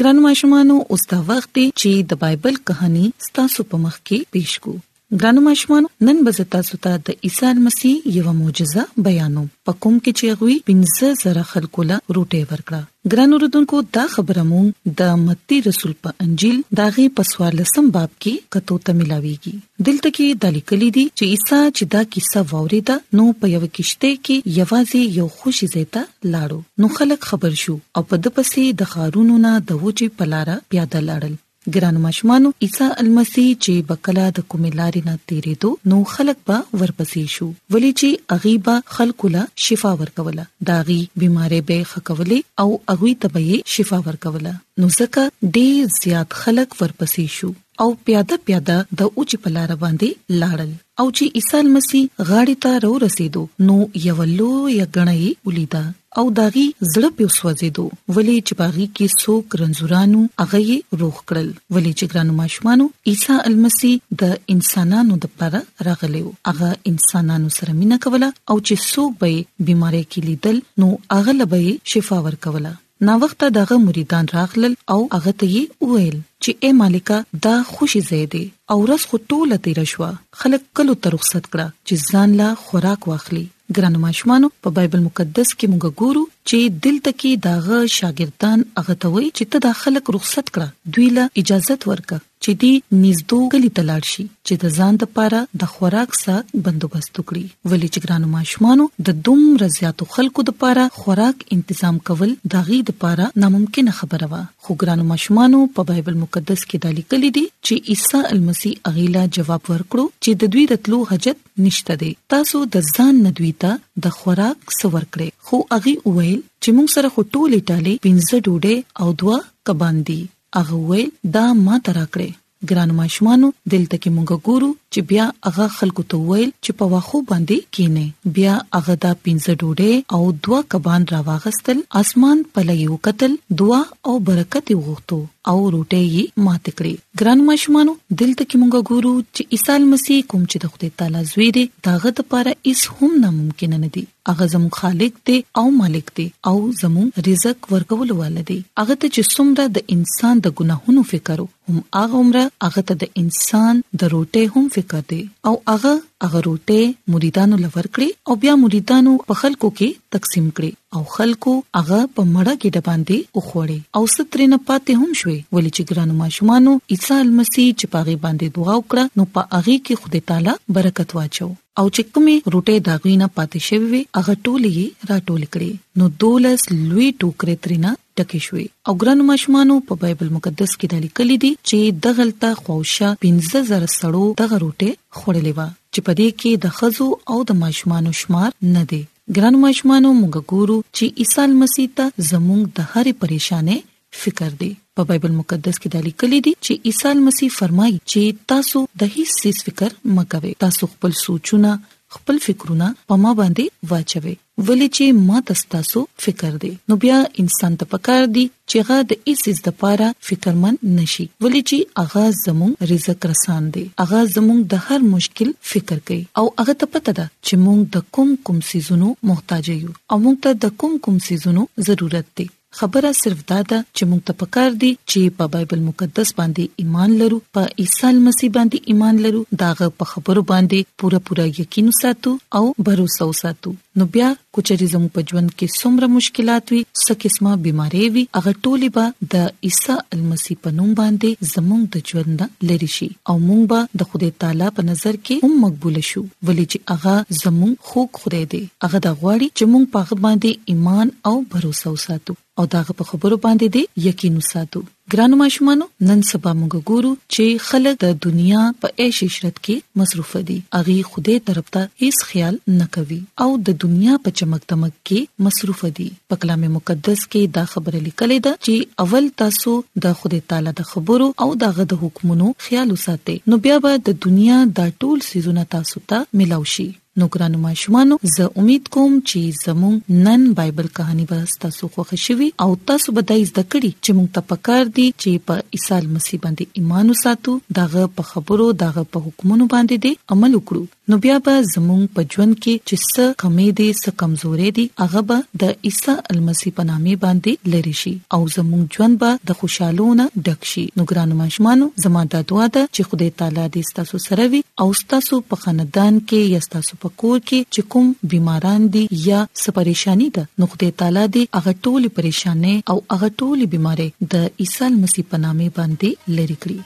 ګرانو ماشومانو اوس دا وخت دی چې د بایبل کہانی ستاسو په مخ کې پیښ کو ګرانو ماشومانو نن به تاسو ته د عیسی مسیح یو معجزه بیانوم په کوم کې چې غوي 15000 خلکو له روټه ورکړه ګرانو رودونکو دا خبره مونږ د متی رسول په انجیل داغه پسوار لسم باب کې کتو ته ملاويږي دلته کې دا لیکلي دي چې عیسی چې دا کیسه واوریده نو په یو کشته کې یوازې یو خوشي زیته لاړو نو خلک خبر شو او په د پسې د خارونو نه د وچې پلاره پیاده لاړل ګران ماشومانو عیسی المسی چې بکلا د کومې لارې نه تیرېدو نو خلک به ورپسې شو ولې چې اغیبا خلکو لا شفا ورکوله داغي بيمارې به خکولې او اغوي تبې شفا ورکوله نو ځکه ډېر زیات خلک ورپسې شو او پیاده پیاده د اوچ په لار باندې لاړل او چې عیسی مسیح غاړې ته رو رسیدو نو یو لوی غنۍ ولیدا او داغي زړه په سوځیدو ولې چې باغی کې سو کرنزورانو هغه یې روغ کړل ولې چې ګرانو ماشومانو عیسی المسی د انسانانو د لپاره راغلی او هغه انسانانو سره مینا کوله او چې څوک به بيماري کې لیدل نو هغه لبه شفا ورکوله ناوخته د هغه مریدان راغلل او هغه ته یې وویل چې ای مالکه دا خوشي ځای دی او ورځ خو ټوله تیره شوه، خلک کلو ته رخصت کړه چې ځان له خوراک واخلي. ګرانو ماشومانو په بایبل مقدس کې موږ ګورو چې دلته کې د هغه شاګردان هغه ته وایي چې ته دا خلک رخصت کړه، دوی له اجازه ورکړه. چې دی نږدو کلی ته لاړ شي چې د ځان د پاره د خوراک سه بندوبست وکړي ولې چې ګرانو ماشومانو د دومره زیاتو خلکو د پاره خوراک انتظام کول د غي د پاره ناممکنه خبره وه خو ګرانو ماشومانو په بایبل مقدس کې دا لیکل دي چې عیسی المسی اغیلا جواب ورکړو چې د دوی راتلو حاجت نشته دی تاسو د ځان ندوی ته د خوراک سور کړي خو اغي وویل چې موږ سره خټولې ټاله پنځه ډوډۍ او دوا کبان دي هغه وویل، دا ماته راکړئ. ګرانو ماشومانو، دلته کې موږ ګورو چې بیا هغه خلکو ته وویل چې په واښو باندې کېنئ. بیا هغه دا پنځه ډوډۍ او دوه کبان راواخیستل، اسمان پله یې وکتل، دعا او برکت یې وغوښتو او روټۍ یې ماتې کړې. ګرانو ماشومانو، دلته کې موږ ګورو چې عیسی المسیح کوم چې د خدای تعالی زوی دی، د هغه لپاره هیڅ هم ناممکنه نه دي. هغه زموږ خالق دی او مالک دی او زموږ رزق ورکول والدی هغه ته چې څومره د انسان د ګناهونو فکر هم هغه عمره هغه ته د انسان د روټه هم فکر دی او هغه هغه روټه مریدانو لور کړی او بیا مریدانو په خلکو کې تقسیم کړي او خلکو هغه په مړه کې د باندې وخوړي او سترنه پاتې هم شوي ولې چې ګرانو ماشومانو عیسی المسی چې پاغي باندې دعا وکړه نو په هغه کې خدای تعالی برکت واچو او چې کومې روټې دا غوی نه پاتې شوې وي هغه ټولې یې راټولې کړې نو دولس لوی ټوکرې ترینه ډکې شوې او ګرانو ماشومانو په بایبل مقدس کې د لیکل دي چې دغلطه خوښه 15000 سړو دغه روټه خوړلې و چې په دې کې د خزو او د ماشومانو شمار نه دی ګرانو ماشومانو موږ ګورو چې عیسی مسیح ته زموږ د هرې پریشانې فکر دی په بایبل مقدس کې د لیکل دي چې عیسی مسیح فرمایي چې تاسو د هیڅ سیس فکر مکوئ تاسو خپل سوچونه خپل فکرونه په ما باندې واچوي ولې چې ما تاسو فکر دی نو بیا انسان ته پکار دی چې غا د ایسیز د پاره فکرمن نشي ولې چې اغا زمو رزق رسان دی اغا زمو د هر مشکل فکر کوي او هغه ته پته ده چې موږ د کوم کوم سيزونو محتاج یو او موږ ته د کوم کوم سيزونو ضرورت دی خبره صرف دا ده چې موږ ته پکار دي چې په بایبل مقدس باندې ایمان لرو په عیسی مسیح باندې ایمان لرو داغه په خبرو باندې پوره پوره یقین وساتو او باور وساتو نو بیا کچري زموږ په ژوند کې څومره مشکلات وي څه قسمه بيماري وي هغه ټولې به د عیسی المسی په نوم باندې زموږ د ژوند لری شي او موږ به د خدای تعالی په نظر کې هم مقبول شو ولې چې هغه زموږ خوږ خدای دی هغه دا غواړي چې موږ په هغه باندې ایمان او باور وساتو او دا هغه په خبرو باندې دی یقین وساتو ګرانو ماشومانو نن سبا موږ ګورو چې خلک د دنیا په عیش عشرت کې مصروف دي اغي خدای طرف ته هیڅ خیال نه کوي او د دنیا په چمک دمک کې مصروف دي په کلام مقدس کې دا خبره لیکلې ده چې اول تاسو د خدای تعالی د خبرو او د غد حکمونو خیال وساتئ نو بیا به د دنیا دا ټول سيزونه تاسو ته ملاو شي نو ګرانو ماشومانو زه امید کوم چې زموږ نن بایبل کہانی به تاسو خوښ شي او تاسو به دای زده کړئ چې موږ ته پکار دي چې په عیسی مسیح باندې ایمان وساتو داغه په خبرو داغه په حکمونو باندې دې عمل وکړو نو بیا به زموږ په ژوند کې چې څه کمې دي څه کمزورې دي هغه به د عیسی المسیح په نامې باندې لری شي او زموږ ژوند به د خوشحالونه ډک شي نو ګران ماشمانو زما د دعا ده چې خدای تعالی دې تاسو سره وي او تاسو په خاندان کې یا تاسو په کور کې چې کوم بیماران دي یا څه پریشانی ده نو خدای تعالی دې هغه ټول پریشانې او هغه ټول بیمارې د عیسی المسیح په نامې باندې لری کړي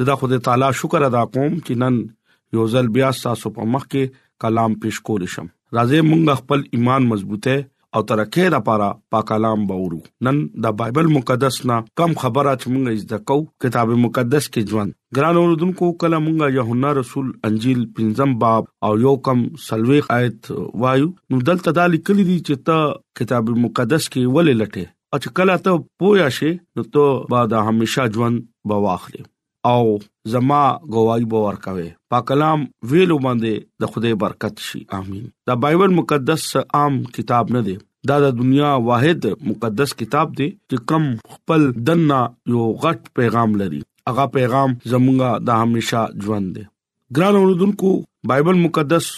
زه د خدای تعالی شکر ادا کوم چې نن یو ځل بیا تاسو په مخ کې کلام پیش کول شم راځي مونږ خپل ایمان مضبوطه او ترقه لپاره پاک کلام باورو نن د بایبل مقدس نه کم خبره چې مونږه زده کو کتاب مقدس کې ژوند ګران اوردونکو کله مونږه یوحنا رسول انجیل پنځم باب او یو کم سلويخ آیت وایو نو دلته دالی کلی دي چې ته کتاب مقدس کې ولې لټه او چې کله ته پوه شې نو ته به د همیشه ژوند به واخلې او زما گواہی به ورکوي پاک کلام ویلو باندې د خدای برکت شي امين دا بایبل مقدس عام کتاب نه دی دا د دنیا واحد مقدس کتاب دی چې کم خپل دنه یو غټ پیغام لري هغه پیغام زمونږه د همیشا ژوند دی ګران اوردونکو بایبل مقدس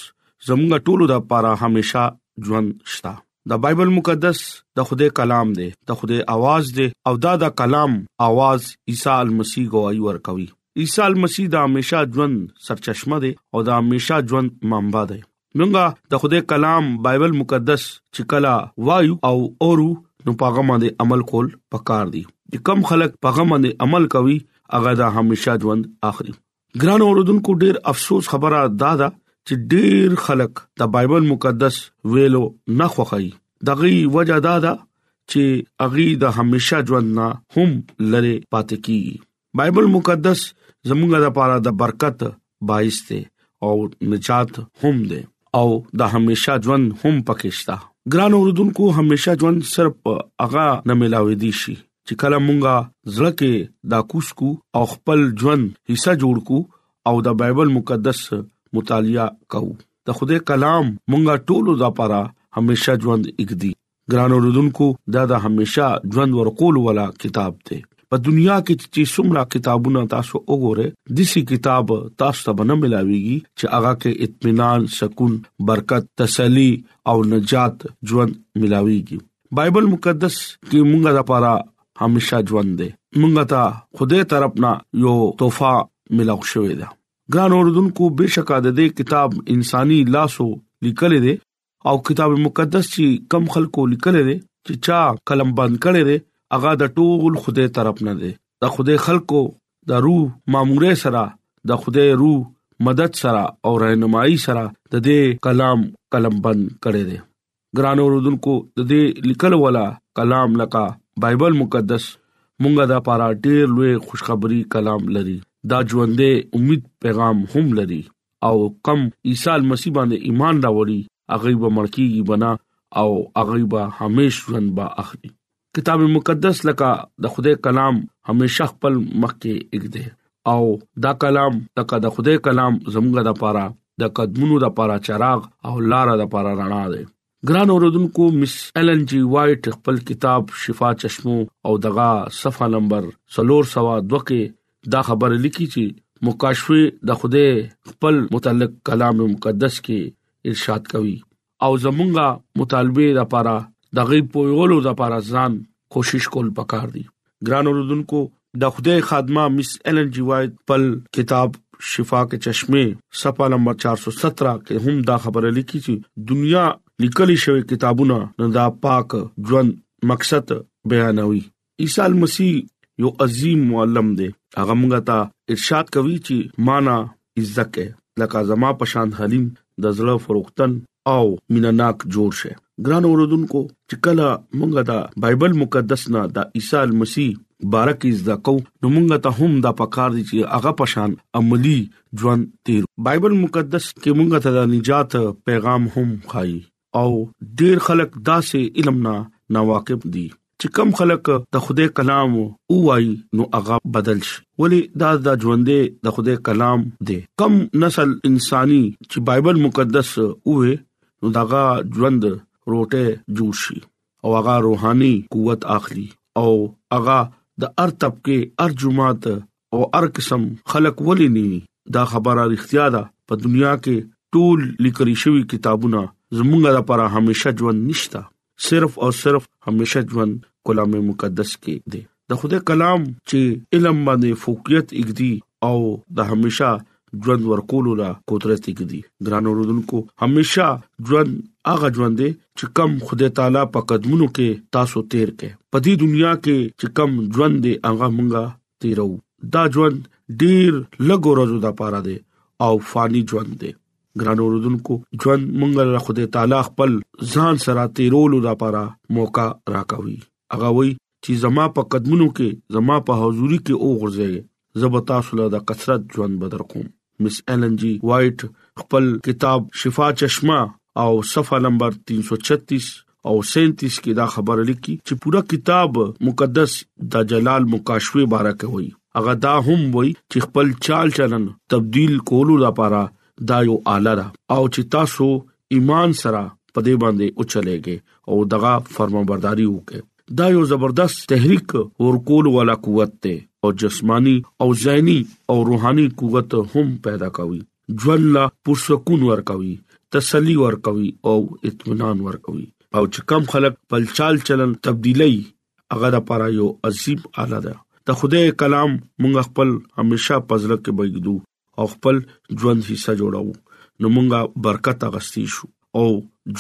زموږ ټولو د لپاره همیشا ژوند شته د بایبل مقدس د خدای کلام دی د خدای आवाज دی او دا د کلام आवाज عیسی المسی گواہی ورکوي عیسی المسی د همیشا ژوند سرچشمه دی او د همیشا ژوند منبع دی مونږه د خدای کلام بایبل مقدس چې کلا وایو او اورو نو پاغه باندې عمل کول پکار دي چې کم خلک پاغه باندې عمل کوي هغه د همیشا ژوند اخري ګران اوردونکو ډیر افسوس خبره دا ده چې ډیر خلک د بایبل مقدس ویلو نه خوخی دغه وجہ دا ده چې اغي د همیشا ژوند نه هم لره پاتې کی بایبل مقدس زمونږه د پاره د برکت باعث دی او نجات هم دی او د همیشا ژوند هم پکېشتا ګران اوردونکو همیشا ژوند صرف اغا نه ملاوي دي شي چې کله مونږه زړه کې دا کوس کو او خپل ژوند حصہ جوړ کو او د بایبل مقدس مطالعه کوو د خدای کلام مونږه ټولو د پاره همیشه ژوند اګدي ګران اوردونکو دا د همیشه ژوند ورکول ولا کتاب دی په دنیا کې چې څومره کتابونه تاسو وګوره د سې کتاب تاسو ته بنه ملاويږي چې هغه کې اطمینان سکون برکت تسلی او نجات ژوند ملاويږي بایبل مقدس کې مونږه د پاره همیشه ژوند دی مونږه ته خوده طرفنا یو تحفه ملاو شوې ده ګران اوردونکو بشکا د دې کتاب انساني لاسو لیکل دي او کتاب مقدس چې کم خلکو لیکل دي چې چا قلم بند کړي دي هغه د ټول خوده طرفنا دي د خوده خلکو د روح ماموره سره د خوده روح مدد سره او رهنمایي سره د دې کلام قلم بند کړي دي ګران اوردونکو د دې لیکل ولا کلام لکه بایبل مقدس مونږه دا پارا ډیر لوی خوشخبری کلام لري دا ژوندې امید پیغام هم لري او کم عیسی مسیح باندې ایمان راوړي هغه به مړکیږي بنا او هغه به همیش ژوند با اخلي کتاب مقدس لکه د خدای کلام همیشه خپل مخ کې اګده او دا کلام لکه د خدای کلام زموږ د پاره د قدمونو د پاره چراغ او لار د پاره رڼا ده ګران اوردونکو مس ایلن جی وایټ خپل کتاب شفا چشمو او دغه صفه نمبر 302 کې دا خبره لیکي چې مکاشفه د خوده خپل متعلق کلام مقدس کې ارشاد کوي او زمونږه مطالبه لپاره د غي پویولو لپاره ځان کوشش کول پکار دي ګران اوردونکو د خدای خادمه مس ایلن جی وایت پل کتاب شفا کې چشمه صفه نمبر 417 کې هم دا خبره لیکي چې دنیا لیکل شوی کتابونه د پاک ژوند مقصد بیانوي عیسی مسیح یو عظیم معلم دی هغه موږ ته ارشاد کوي چې معنا عزت کې لکه زما پشان حلیم د زړه فروختن او مینناک جوړ شي ګران اوردونکو چې کله موږ دا بایبل مقدس نه د عیسی مسیح بارک از دا کو نو مونږ ته هم دا پکار دي چې هغه پشان عملی ژوند تیر بایبل مقدس کې مونږ ته د نجات پیغام هم خایي او ډیر خلک داسې علم نه ناواقف دي چې کم خلک د خدای کلام او وای نو هغه بدل شي ولی دا د ژوندې د خدای کلام دی کم نسل انساني چې بایبل مقدس وې نو داغه ژوند روټه جوړ شي او هغه روحاني قوت اخلي او هغه د ار طبقه ار جماعت او ار قسم خلق ولې ني دا خبره اړتیا ده په دنیا کې ټول لیکل شوی کتابونه زمونږه لپاره همیشه ژوند نشتا صرف او صرف همیشه ژوند کلام مقدس کې دی د خدای کلام چې علم باندې فوقیت اګدي او د همیشه ژوند ورکولو لا قدرت کړي ګران اوردونکو همیشه ژوند هغه ژوند دی چې کم خدای تعالی په قدمونو کې تاسو تیر کې په دې دنیا کې چې کم ژوند دی هغه مونږه تیرو دا ژوند ډیر لږ ورځو د پاره دی او فانی ژوند دی ګران اوردونکو ژوند مونږ له خدای تعالی خپل ځان سره تیرولو د پاره موقع راکوي هغه وای چې زما په قدمونو کې زما په حضوري کې اوغورځي زب تاسو له د کثرت ژوند بدر کوم مس ایلن جی وایټ خپل کتاب شفا چشمه او صفه نمبر 336 او 37 کې دا خبره لیکي چې پورا کتاب مقدس د جلال مکاشفه باره کې وایي هغه دا هم وایي چې خپل چال چلن تبديل کولو لپاره دا یو آله ده او چې تاسو ایمان سره په دې باندې او چلےږي او دغه فرمانبرداري وکړي دا یو زبردست تحریک ورکول والا قوت ته او جسمانی او ذهنی او روحاني قوت هم پیدا کوي ژوند لا پرسکون ورکوي تسلی ورکوي او اطمینان ورکوي او چې کم خلک بل چال چلن تبدیلی هغه د پاره یو عظیم اعلی ده د خدای کلام مونږ خپل همیشه پزله کې بګدو او خپل ژوند حصہ جوړاو نو مونږه برکت اغستی شو او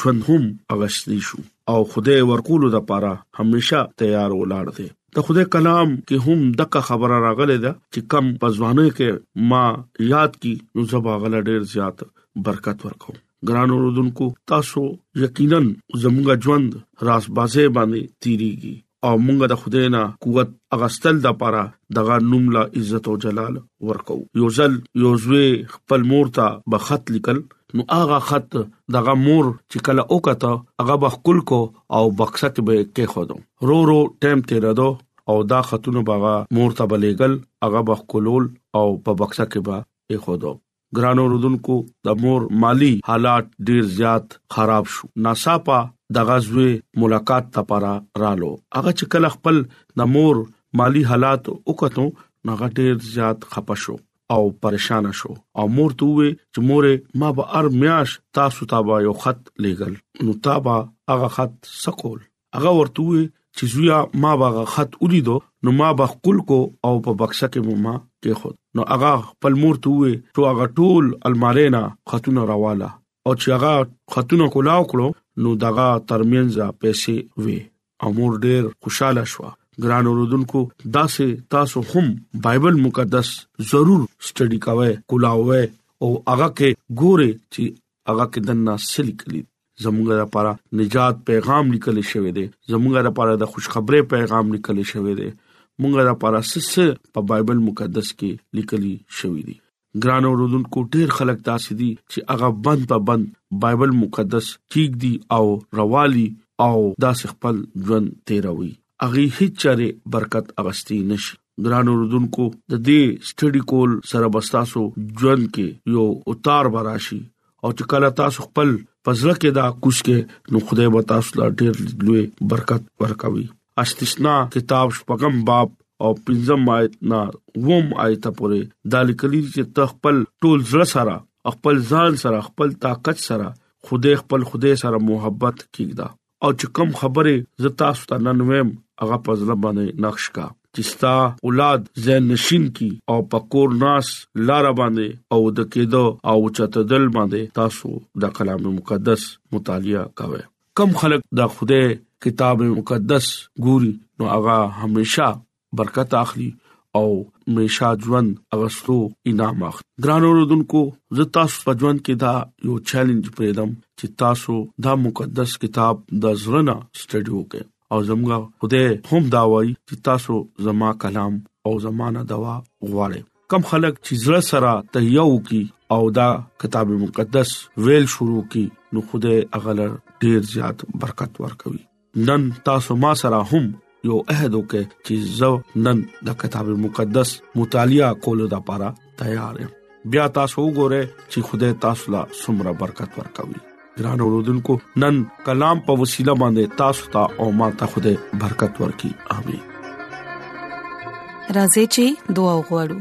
ژوند هم اغستی شو او خدای ورکول د پاره همیشه تیار ولاړ دی د خدای کلام کې هم دغه خبره راغله ده چې کم پزوانه کې ما یاد کی نو زبا غل ډیر زیات برکت ورکوم ګران اوردونکو تاسو یقینا زموږ ژوند راس بازه باندې تیریږي او موږ د خدای نه قوت اغستل د پاره دغه نوم لا عزت او جلال ورکو یو ځل یو زوی خپل مور ته بخت لیکل نو هغه خط دغه مور چې کله وکړه هغه بخکل کو او بکسه کې به کې خودو رو رو ټیم تیر دو او دا خطونه باغه مور ته بلېګل هغه بخکلول او په بکسه کې به یې خودو ګران اوردونکو د مور مالی حالات ډیر زیات خراب شو ناصاپا د غزوی ملاقات لپاره رالو هغه چې کله خپل د مور مالی حالات وکړو هغه ډیر زیات خپه شو او پریشان شو او مور ته وې چې مور ما به ار میاش تاسو ته یو خط لېګل نو تابا هغه خط سکول هغه ورته وی چې زویا ما باغه خط ولیدو نو ما به خپل کو او په بکسه کې ما کې خود نو هغه خپل مور ته وی چې هغه ټول المارینا خطونه راواله او چې هغه خطونه کولاو کړو نو دغه ترمنځ پیسې وی او مور ډیر خوشاله شو ګران اوردونکو داسې تاسو هم بایبل مقدس ضرور سټڈی کاوه کولاوه او هغه کې ګوره چې هغه کې دنه سلیکلی زموږ لپاره نجات پیغام لیکل شوی دی زموږ لپاره د خوشخبری پیغام لیکل شوی دی موږ لپاره سس په بایبل مقدس کې لیکل شوی دی ګران اوردونکو ډیر خلک تاسو دي چې هغه بند په بند بایبل مقدس کیګ دي او روالي او داس خپل ژوند تیروي اغي هیڅ چره برکت اغستی نشي ګران اوردونکو د دې سټډي کول سره بستاسو ژوند کې یو اتار براشي او چې کله تاسو خپل پزړه کې دا کوش کې نو خدای به تاسو لا ډېر لوی برکت ورکوي استثنا کتاب شپږم باب او پنځم آیت نا ووم آیت پورې دا لیکلي چې تخپل ټول زړه سره خپل ځان سره خپل طاقت سره خدای خپل خدای سره محبت کیږي او چې کوم خبرې زه تاسو ته نن ویم هغه په ځل باندې نقش کا چې ستا اولاد زین نشین کی او پکور ناس لار باندې او د کېدو او چته دل باندې تاسو د کلام مقدس مطالعه کوئ کم خلک د خوده کتاب مقدس ګوري نو هغه هميشه برکت اخلي او میشا ژوند اغستو انعام اخ ګران اوردونکو زه تاسو په ژوند کې دا یو چیلنج پیدم چې تاسو دا مقدس کتاب د زړه سټډیو کې او زموږ خدای هم دا وایي چې تاسو زما کلام او زمانہ دوا غواړي کم خلک چې زړه سره تهیو کی او دا کتاب مقدس ویل شروع کی نو خدای اغلر ډیر زیات برکت ورکوي نن تاسو ما سره هم یو عہد وکړي چې زه نن د کتاب مقدس مطالعه کولو لپاره تیار یم بیا تاسو وګوره چې خدای تاسو لا سمره برکت ورکوي ګران اوردونکو نن کلام په وسیله باندې تاسو ته او ما ته خدای برکت ورکړي امين راځي چې دعا وغوړو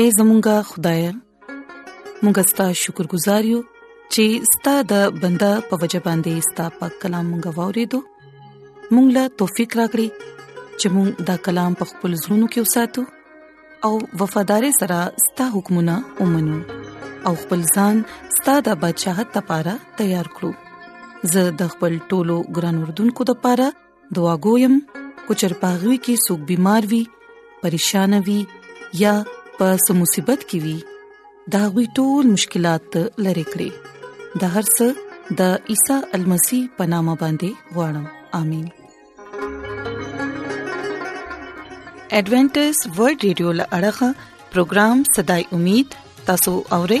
اے زمونږ خدای مونږ ستاسو شکر گزار یو چې ستاسو د بندا په وجه باندې ستاسو په کلام مونږ ووریدو مونږ لا توفیق راکړي چې مونږ دا کلام په خپل زړونو کې وساتو او وفادار سره ستاسو حکمونه ومنو او خپل ځان ستاسو د بچاغت لپاره تیار کړو زه د خپل ټولو ګران وردونکو لپاره دعا ګویم کو چر پاغوي کې سګ بيمار وي پریشان وي یا په سمصيبت کې وي دا غوي ټول مشکلات لری کړی د هر څه د عیسی المسی پنامه باندې وړم امين ایڈونچر ورلد رادیو لړغا پروگرام صداي امید تاسو اورئ